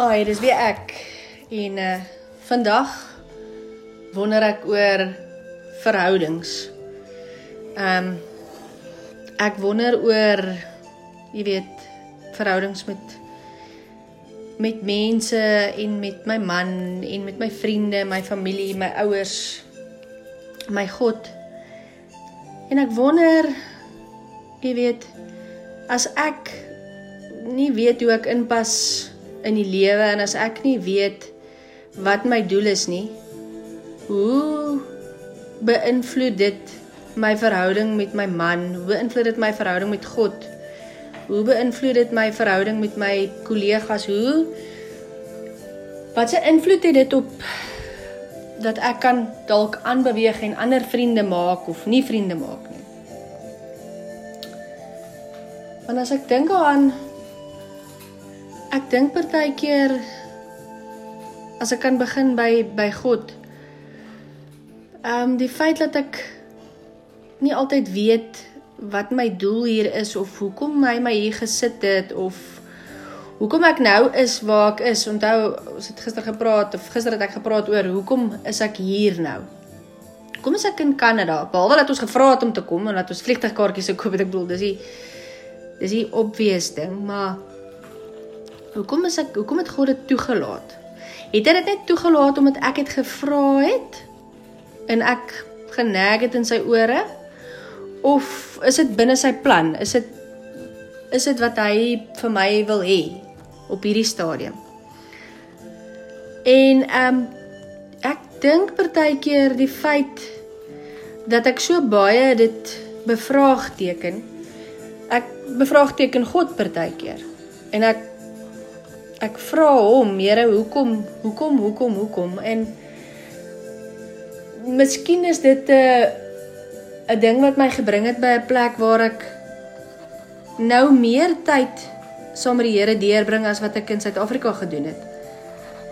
Ai, dis weer ek. En uh vandag wonder ek oor verhoudings. Ehm um, ek wonder oor jy weet verhoudings met met mense en met my man en met my vriende, my familie, my ouers, my God. En ek wonder jy weet as ek nie weet hoe ek inpas in die lewe en as ek nie weet wat my doel is nie, hoe beïnvloed dit my verhouding met my man? Hoe beïnvloed dit my verhouding met God? Hoe beïnvloed dit my verhouding met my kollegas? Hoe Wat se invloed het dit op dat ek kan dalk aanbeweeg en ander vriende maak of nie vriende maak nie? Want as ek dink aan Ek dink partykeer as ek kan begin by by God. Ehm um, die feit dat ek nie altyd weet wat my doel hier is of hoekom hy my hier gesit het of hoekom ek nou is waar ek is. Onthou, ons het gister gepraat of gister het ek gepraat oor hoekom is ek hier nou? Kom as ek in Kanada, behalwe dat ons gevra het om te kom en dat ons vliegtuigkaartjies gekoop het, ek bedoel, dis die dis die obvious ding, maar Hoekom is ek hoekom het God dit toegelaat? Het hy dit net toegelaat omdat ek het gevra het en ek geneg het in sy ore? Of is dit binne sy plan? Is dit is dit wat hy vir my wil hê op hierdie stadium? En ehm um, ek dink partykeer die feit dat ek so baie dit bevraagteken. Ek bevraagteken God partykeer. En ek ek vra hom, Here, hoekom, hoekom, hoekom, hoekom? En miskien is dit 'n 'n ding wat my gebring het by 'n plek waar ek nou meer tyd saam met die Here deurbring as wat ek in Suid-Afrika gedoen het.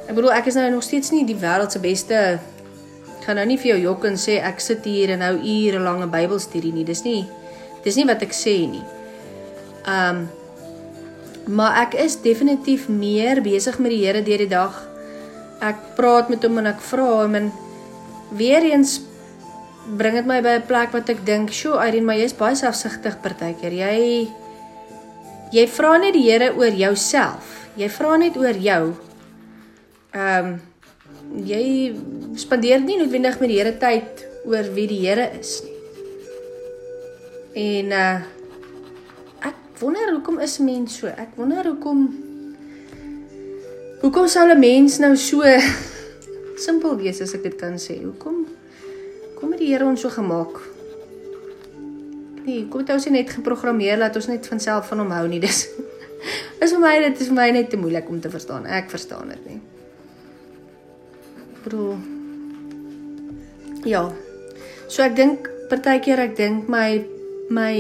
Ek bedoel, ek is nou nog steeds nie die wêreld se beste gaan nou nie vir jou jok en sê ek sit hier en nou ure lange Bybelstudie nie. Dis nie dis nie wat ek sê nie. Um Maar ek is definitief meer besig met die Here deur die dag. Ek praat met hom en ek vra hom en weer eens bring dit my by 'n plek wat ek dink, "Sjoe, Irene, maar jy's baie selfsugtig partykeer. Jy jy vra net die Here oor jouself. Jy vra net oor jou. Ehm um, jy spandeer nie noodwendig met die Here tyd oor wie die Here is nie. En uh wonder hoekom is mense so? Ek wonder hoekom Hoekom sou 'n mens nou so simpel wees as ek dit kan sê? Hoekom kom het die Here ons so gemaak? Nee, kom dit ou se net geprogrammeer dat ons net van self van hom hou nie. Dis is vir my dit is vir my net te moeilik om te verstaan. Ek verstaan dit nie. Bro. Ja. So ek dink partykeer ek dink my my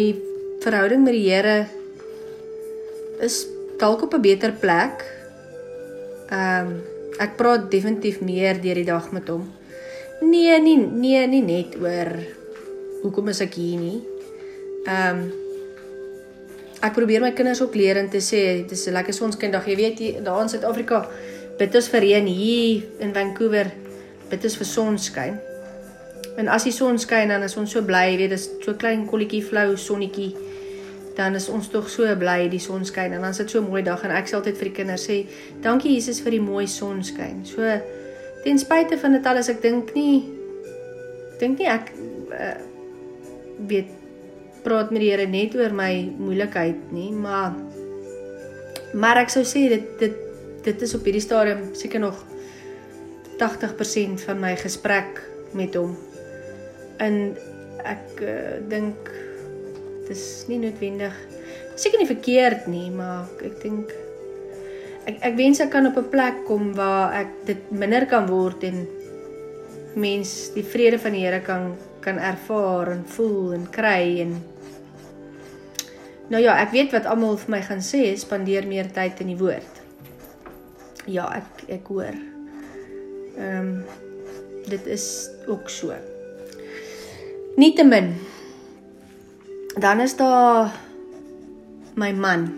verhouding met die Here is dalk op 'n beter plek. Ehm um, ek praat definitief meer deur die dag met hom. Nee, nee, nee, nie net oor hoekom is ek hier nie. Ehm um, ek probeer my kinders ook leer en te sê dis 'n lekker sonskindag. Jy weet hier daar in Suid-Afrika bid ons vir reën hier in Vancouver bid ons vir sonskyn. En as die son skyn dan is ons so bly, weet dis so klein kolletjie flou sonnetjie dan is ons tog so bly die son skyn en dan is dit so 'n mooi dag en ek sê altyd vir die kinders sê dankie Jesus vir die mooi sonskyn. So ten spyte van dit alles ek dink nie dink nie ek uh, weet praat met die Here net oor my moeilikheid nie, maar maar ek sou sê dit dit dit is op hierdie stadium seker nog 80% van my gesprek met hom. En ek uh, dink dis nie noodwendig seker nie verkeerd nie, maar ek dink ek ek wens ek kan op 'n plek kom waar ek dit minder kan word en mens die vrede van die Here kan kan ervaar en voel en kry en Nou ja, ek weet wat almal vir my gaan sê, spandeer meer tyd in die woord. Ja, ek ek hoor. Ehm um, dit is ook so. Nietemin dan is daar my man.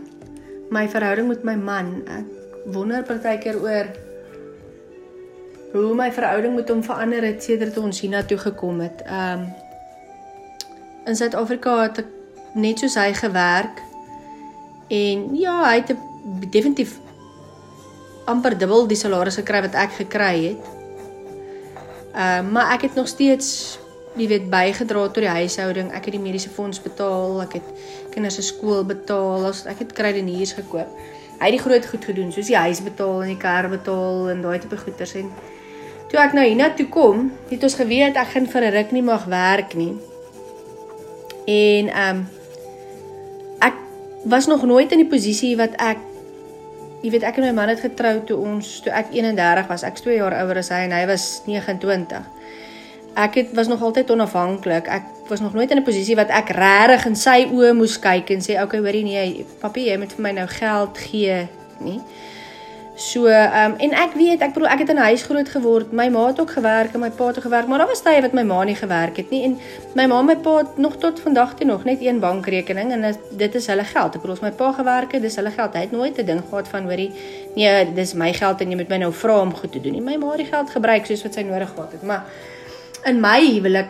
My verhouding met my man. Ek wonder partykeer oor hoe my verhouding met hom verander het sedert ons hiernatoe gekom het. Um in Suid-Afrika het ek net soos hy gewerk en ja, hy het definitief amper dubbel die salaris gekry wat ek gekry het. Ehm uh, maar ek het nog steeds jy weet bygedra tot die huishouding. Ek het die mediese fonds betaal, ek het kinders se skool betaal, ek het kruideniers gekoop. Hy het die groot goed gedoen, soos die huis betaal en die kar betaal en daai tipe goeders en toe ek nou hiernatoe kom, het ons geweet ek gaan vir 'n ruk nie mag werk nie. En ehm um, ek was nog nooit in die posisie wat ek jy weet ek en my man het getrou toe ons toe ek 31 was. Ek's 2 jaar ouer as hy en hy was 29. Ek het was nog altyd onafhanklik. Ek was nog nooit in 'n posisie wat ek regtig in sy oë moes kyk en sê okay, hoorie nee, papie, jy moet vir my nou geld gee, nie? So, ehm um, en ek weet, ek bedoel ek het in 'n huis groot geword. My ma het ook gewerk en my pa het ook gewerk, maar daar was tye wat my ma nie gewerk het nie en my ma en my pa het nog tot vandag toe nog net een bankrekening en dit is hulle geld. Ek bedoel as my pa gewerk het, dis hulle geld. Hy het nooit 'n ding gehad van hoorie, nee, dis my geld en jy moet my nou vra om goed te doen nie. My ma het die geld gebruik soos wat sy nodig gehad het. Maar in my huwelik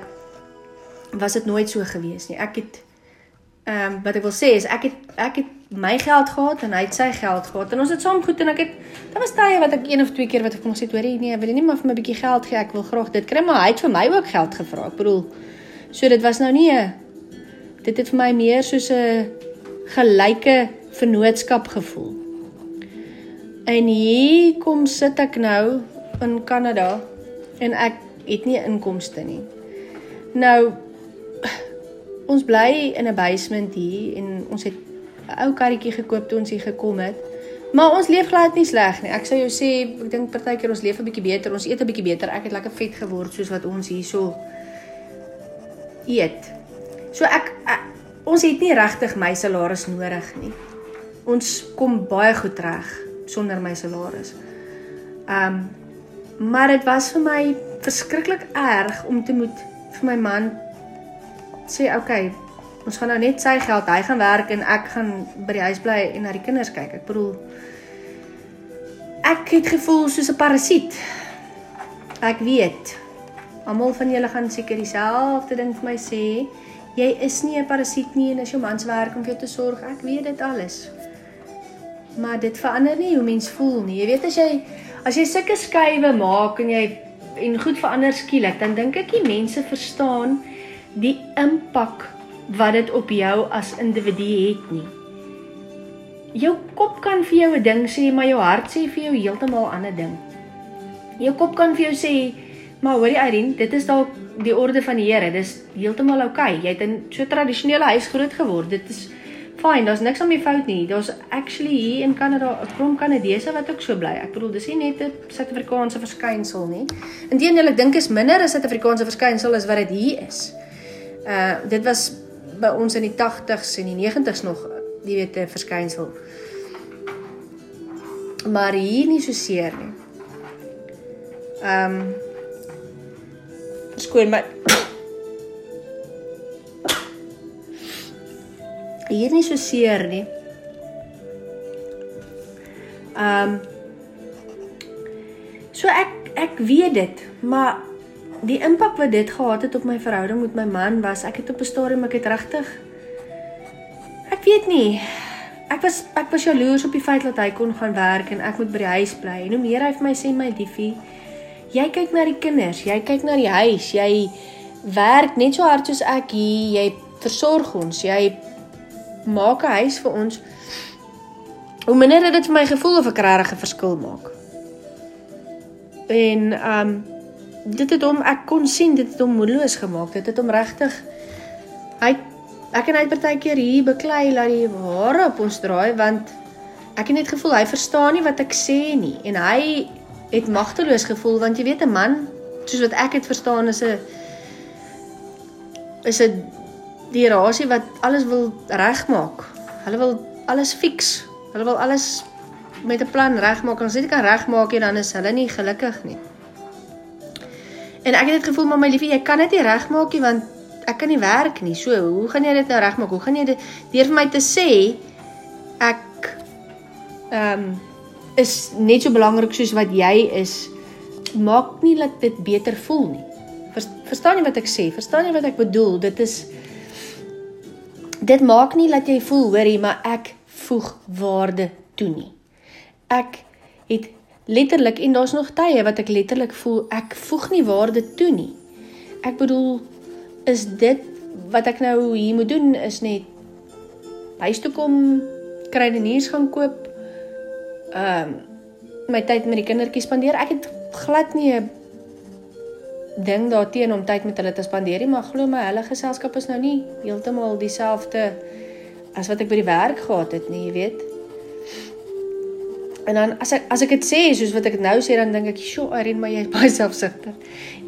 was dit nooit so gewees nie. Ek het ehm um, wat ek wil sê is ek het ek het my geld gehad en hy het sy geld gehad. En ons het saam goed en ek het daar was tye wat ek een of twee keer wat ek kon sê hoor nee wil jy nie maar vir my 'n bietjie geld gee? Ek wil graag dit kry. Maar hy het vir my ook geld gevra. Ek bedoel so dit was nou nie 'n dit het vir my meer soos 'n gelyke vennootskap gevoel. En hier kom sit ek nou in Kanada en ek het nie inkomste nie nou ons bly in 'n basement hier en ons het 'n ou karretjie gekoop toe ons hier gekom het. Maar ons leef glad nie sleg nie. Ek sou jou sê, ek dink partykeer ons leef 'n bietjie beter. Ons eet 'n bietjie beter. Ek het lekker vet geword soos wat ons hierso eet. So ek, ek ons het nie regtig my salaris nodig nie. Ons kom baie goed reg sonder my salaris. Um maar dit was vir my verskriklik erg om te moet vir my man sê, "Oké, okay, ons gaan nou net sy geld, hy gaan werk en ek gaan by die huis bly en na die kinders kyk. Ek bedoel ek het gevoel soos 'n parasiet. Ek weet. Almal van julle gaan seker dieselfde ding vir my sê. Jy is nie 'n parasiet nie en as jou man se werk om vir jou te sorg, ek weet dit alles. Maar dit verander nie hoe mens voel nie. Jy weet as jy as jy sulke skuwe maak en jy en goed verander skielik, dan dink ek die mense verstaan die impak wat dit op jou as individu het nie. Jou kop kan vir jou 'n ding sê, maar jou hart sê vir jou heeltemal 'n ander ding. Jou kop kan vir jou sê, maar hoorie Irene, dit is dalk die orde van die Here. Dis heeltemal oukei. Okay. Jy het in so 'n tradisionele huis groot geword. Dit is fyn. Daar's niks aan my fout nie. Daar's actually hier in Kanada 'n klomp Kanadese wat ook so bly. Ek bedoel, dis nie net 'n Suid-Afrikaanse verskynsel nie. Inteendeel, ek dink is minder as Suid-Afrikaanse verskynsel as wat dit hier is. Uh dit was by ons in die 80s en die 90s nog, jy weet, 'n verskynsel. Maar hier nie so seer nie. Ehm um, skoon my Hier nie so seer nie. Ehm um, So ek ek weet dit, maar die impak wat dit gehad het op my verhouding met my man was ek het op 'n stadium ek het regtig ek weet nie ek was ek was jaloers op die feit dat hy kon gaan werk en ek moet by die huis bly en hoe meer hy vir my sê my liefie jy kyk na die kinders jy kyk na die huis jy werk net so hard soos ek hier jy versorg ons jy maak 'n huis vir ons. Hoe minder dit vir my gevoel of ek regtig 'n verskil maak. En um dit het hom ek kon sien dit het hom moedeloos gemaak. Dit het hom regtig hy ek en hy het partykeer hier beklei dat die hare op ons draai want ek het net gevoel hy verstaan nie wat ek sê nie. En hy het magteloos gevoel want jy weet 'n man soos wat ek dit verstaan is 'n is 'n die rasie wat alles wil regmaak. Hulle wil alles fix. Hulle wil alles met 'n plan regmaak. As jy dit kan regmaak, dan is hulle nie gelukkig nie. En ek het dit gevoel maar my liefie, jy kan dit nie regmaak nie want ek kan nie werk nie. So, hoe gaan jy dit nou regmaak? Hoe gaan jy dit deur vir my te sê ek ehm um, is net so belangrik soos wat jy is, maak nie dat dit beter voel nie. Verstaan jy wat ek sê? Verstaan jy wat ek bedoel? Dit is dit maak nie dat jy voel hoorie, maar ek voeg waarde toe nie. Ek het letterlik en daar's nog tye wat ek letterlik voel ek voeg nie waarde toe nie. Ek bedoel is dit wat ek nou hier moet doen is net huis toe kom, kruideniers gaan koop. Ehm um, my tyd met die kindertjies spandeer. Ek het glad nie 'n ding daarteen om tyd met hulle te spandeer nie, maar glo my, hulle geselskap is nou nie heeltemal dieselfde as wat ek by die werk gehad het nie, jy weet. En dan as ek as ek dit sê soos wat ek dit nou sê dan dink ek, "Sjoe, Irene, maar jy is baie selfsugtig."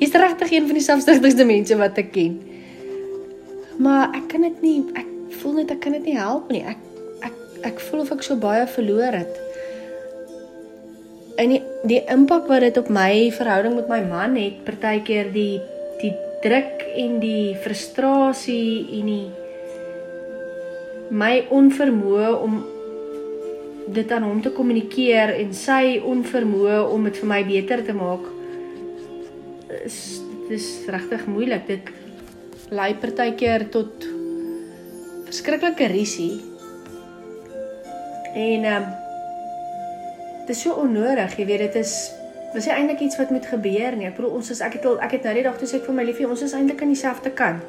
Jy's regtig een van die selfsugtigste mense wat ek ken. Maar ek kan dit nie ek voel net ek kan dit nie help nie. Ek ek ek voel of ek so baie verloor het. En die die impak wat dit op my verhouding met my man het, partykeer die die druk en die frustrasie en die my onvermoë om dit aan hom te kommunikeer en sy onvermoë om dit vir my beter te maak is dis regtig moeilik. Dit lei partykeer tot verskriklike risie en ehm um, dit is so onnodig jy weet dit is dis nie eintlik iets wat moet gebeur nie ek bedoel ons is ek het al ek het nou die dag toe sê ek vir my liefie ons is eintlik aan dieselfde kant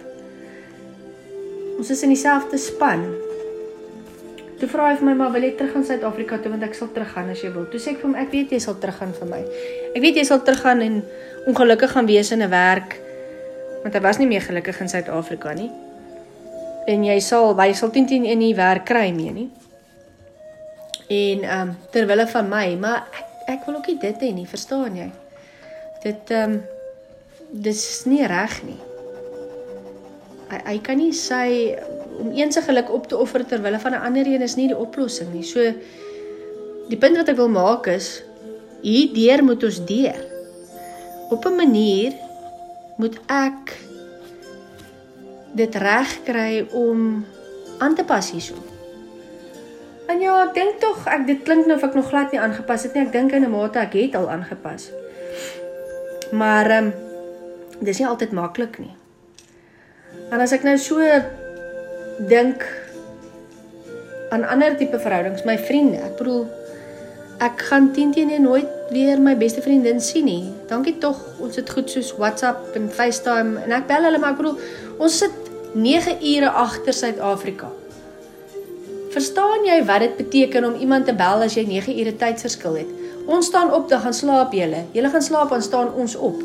ons is in dieselfde span Toe vra hy vir my maar wil jy terug gaan Suid-Afrika toe want ek sal teruggaan as jy wil. Toe sê ek vir hom ek weet jy sal teruggaan vir my. Ek weet jy sal teruggaan en ongelukkig gaan wees in 'n werk want hy was nie meer gelukkig in Suid-Afrika nie. En jy sal jy sal 10 10 in die werk kry mee nie. En ehm um, terwille van my, maar ek ek wil ook nie dit hê nie, verstaan jy? Dit ehm um, dis nie reg nie. Hy hy kan nie sy om een se geluk op te offer ter wille van 'n ander een is nie die oplossing nie. So die punt wat ek wil maak is hier deur moet ons deur. Op 'n manier moet ek dit reg kry om aan te pas hierso. En ja, ek dink tog ek dit klink nou of ek nog glad nie aangepas het nie. Ek dink in 'n mate ek het al aangepas. Maar ehm um, dis nie altyd maklik nie. En as ek nou so dink aan ander tipe verhoudings, my vriende. Ek bedoel ek gaan teen teen nooit weer my beste vriendin sien nie. Dankie tog, ons het goed soos WhatsApp en FaceTime en ek bel hulle, maar ek bedoel ons sit 9 ure agter Suid-Afrika. Verstaan jy wat dit beteken om iemand te bel as jy 9 ure tydsverskil het? Ons staan op, dan gaan slaap julle. Julle gaan slaap, dan staan ons op.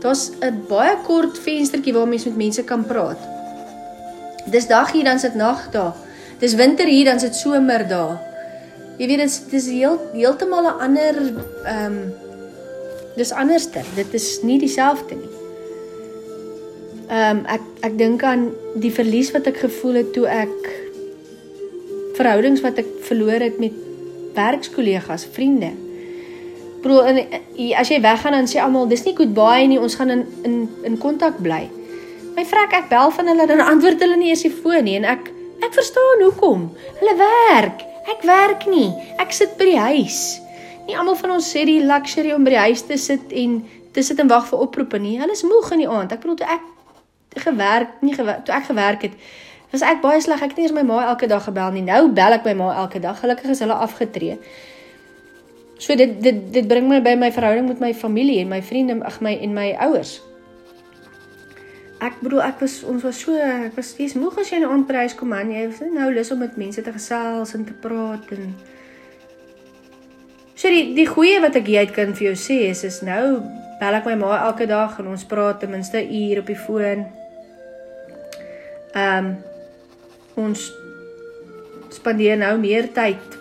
Daar's 'n baie kort venstertjie waar mens met mense kan praat. Dis dag hier dan sit nag daar. Dis winter hier dan sit somer daar. Jy weet dit is heel heeltemal 'n ander ehm um, dis anderster. Dit is nie dieselfde nie. Ehm um, ek ek dink aan die verlies wat ek gevoel het toe ek verhoudings wat ek verloor het met werkskollegas, vriende. Bro, en as jy weggaan dan sê almal dis nie goodbye nie, ons gaan in in in kontak bly. My vrek ek bel van hulle dan antwoord hulle nie eers die foon nie en ek ek verstaan hoekom. Hulle werk. Ek werk nie. Ek sit by die huis. Nie almal van ons sê die luxury om by die huis te sit en te sit en wag vir oproepe nie. Hulle is moeg in die aand. Ek bedoel toe ek gewerk, nie gewerk, toe ek gewerk het, was ek baie sleg. Ek het nie eens my ma elke dag gebel nie. Nou bel ek my ma elke dag. Gelukkig is hulle afgetree. So dit dit dit bring my by my verhouding met my familie en my vriende, ag my en my ouers ek bedoel ek was ons was so ek was steeds moeg as jy nou aanprys kom aan jy het nou lus om met mense te gesels en te praat en So die die goeie wat ek hier kan vir jou sê is is nou bel ek my ma elke dag en ons praat ten minste 'n uur op die foon. Ehm um, ons spandeer nou meer tyd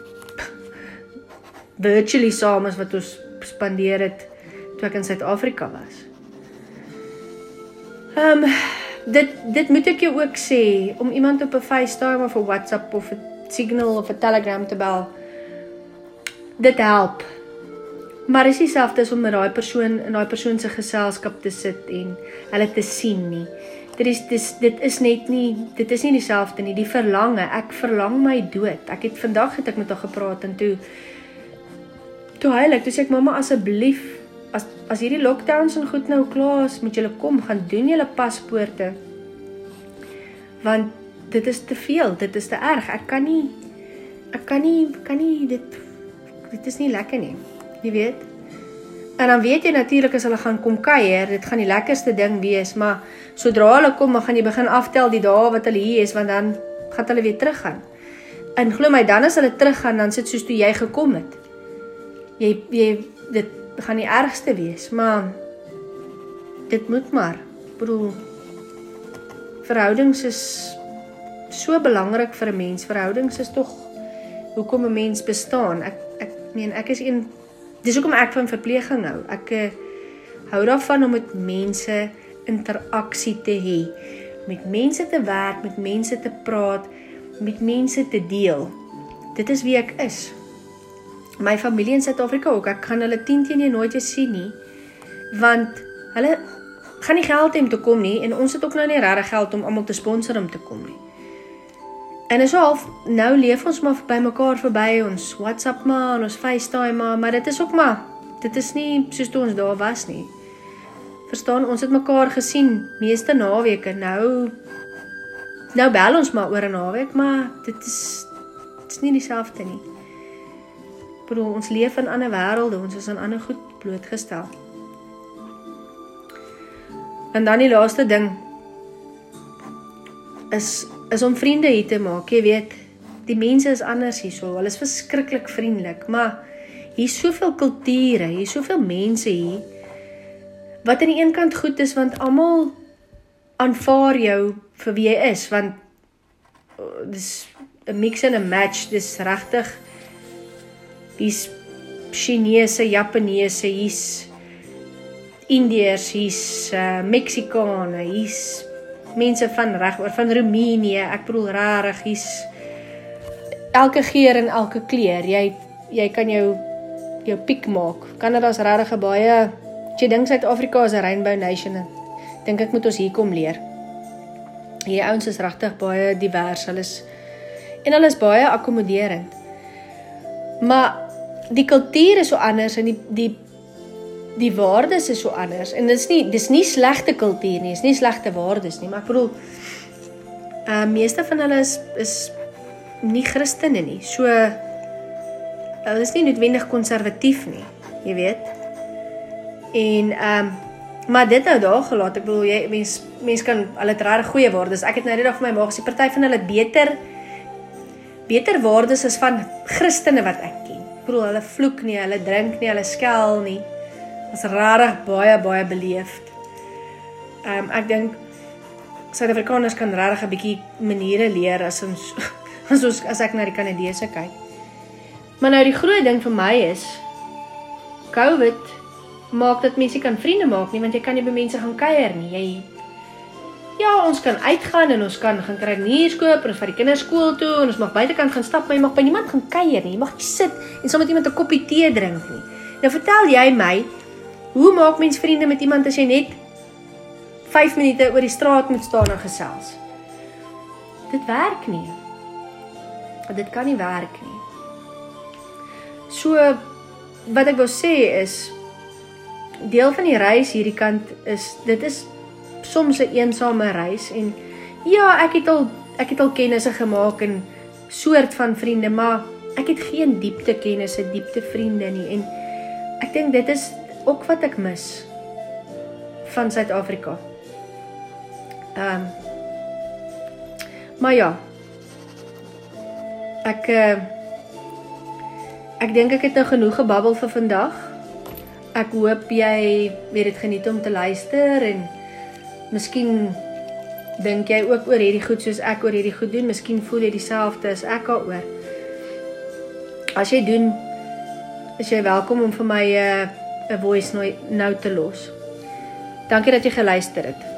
virtually saam as wat ons spandeer het toe ek in Suid-Afrika was. Ehm um, dit dit moet ek jou ook sê om iemand op 'n FaceTime of 'n WhatsApp of 'n Signal of 'n Telegram te bel. Dit help. Maar is dieselfde as om met daai persoon in daai persoon se geselskap te sit en hulle te sien nie. Dit is dis dit is net nie dit is nie dieselfde nie. Die verlange, ek verlang my dood. Ek het vandag het ek met haar gepraat en toe toe heilig, toe sê ek mamma asseblief as as hierdie lockdowns en goed nou klaar is, moet julle kom gaan doen julle paspoorte. Want dit is te veel, dit is te erg. Ek kan nie ek kan nie kan nie dit dit is nie lekker nie. Jy weet. En dan weet jy natuurlik as hulle gaan kom kuier, dit gaan die lekkerste ding wees, maar sodra hulle kom, dan gaan jy begin aftel die dae wat hulle hier is, want dan gaan hulle weer teruggaan. En glo my, dan as hulle teruggaan, dan sit soos toe jy gekom het. Jy jy dit gaan die ergste wees, maar dit moet maar. Bedoel verhoudings is so belangrik vir 'n mens. Verhoudings is tog hoekom 'n mens bestaan. Ek ek meen ek is een dis hoekom ek van verpleging hou. Ek uh, hou daarvan om met mense interaksie te hê. Met mense te werk, met mense te praat, met mense te deel. Dit is wie ek is. My familie in Suid-Afrika ook. Ek gaan hulle 10 teen 1 nooit weer sien nie. Want hulle gaan nie geld hê om te kom nie en ons het ook nou nie regtig geld om almal te sponsor om te kom nie. En is half nou leef ons maar by mekaar verby ons WhatsApp maar ons FaceTime maar maar dit is ook maar dit is nie soos toe ons daar was nie. Verstaan ons het mekaar gesien meeste naweke nou nou bel ons maar oor 'n naweek maar dit is dit is nie dieselfde nie. Bro ons leef in ander wêrelde ons is aan ander goed blootgestel. En dan die laaste ding is is om vriende hier te maak. Jy weet, die mense is anders hierso. Hulle is verskriklik vriendelik, maar hier's soveel kulture, hier's soveel mense hier wat aan die een kant goed is want almal aanvaar jou vir wie jy is want oh, dis 'n mix en 'n match dis regtig hier's Chinese, Japaneese, hier's Indiërs, hier's uh, Meksikane, hier's mense van reg oor van Roemenië. Ek bedoel rarig, hier's elke geur en elke kleur. Jy jy kan jou jou piek maak. Kanada's regtig baie as jy dink Suid-Afrika is 'n rainbow nation. Dink ek moet ons hier kom leer. Hier ouens is regtig baie divers. Hulle is en hulle is baie akkommoderend. Maar die kultuur is so anders en die die die waardes is so anders en dit is nie dis nie slegte kultuur nie, is nie slegte waardes nie, maar ek bedoel uh meeste van hulle is is nie Christene nie. So hulle is nie noodwendig konservatief nie, jy weet. En ehm um, maar dit nou daar gelaat. Ek bedoel jy mens mens kan hulle het regtig goeie waardes. Ek het nou net vir my maag gesê party van hulle beter beter waardes is van Christene wat ek ken. Ek bedoel hulle vloek nie, hulle drink nie, hulle skel nie is regtig baie baie beleefd. Ehm um, ek dink Suid-Afrikaners kan regtig 'n bietjie maniere leer as ons as ons as ek na die Kanadese kyk. Maar nou die groot ding vir my is COVID maak dat mense kan vriende maak nie want jy kan nie by mense gaan kuier nie. Jy Ja, ons kan uitgaan en ons kan gaan kry nuus koop en ons vat die kinders skool toe en ons mag buitekant gaan stap, maar jy mag by niemand gaan kuier nie. Jy mag nie sit en saam met iemand 'n koppie tee drink nie. Nou vertel jy my, Hoe maak mens vriende met iemand as jy net 5 minute oor die straat moet staan en gesels? Dit werk nie. Dit kan nie werk nie. So wat ek wou sê is deel van die reis hierdie kant is dit is soms 'n eensame reis en ja, ek het al ek het al kennisse gemaak en soort van vriende, maar ek het geen diepte kennisse, diepte vriende nie en ek dink dit is ook wat ek mis van Suid-Afrika. Ehm um, Maar ja. Ek uh, ek dink ek het nou genoeg gebabbel vir vandag. Ek hoop jy weet dit geniet om te luister en miskien dink jy ook oor hierdie goed soos ek oor hierdie goed doen. Miskien voel jy dieselfde as ek daaroor. As jy doen, is jy welkom om vir my 'n uh, 'n voice note nou te los. Dankie dat jy geluister het.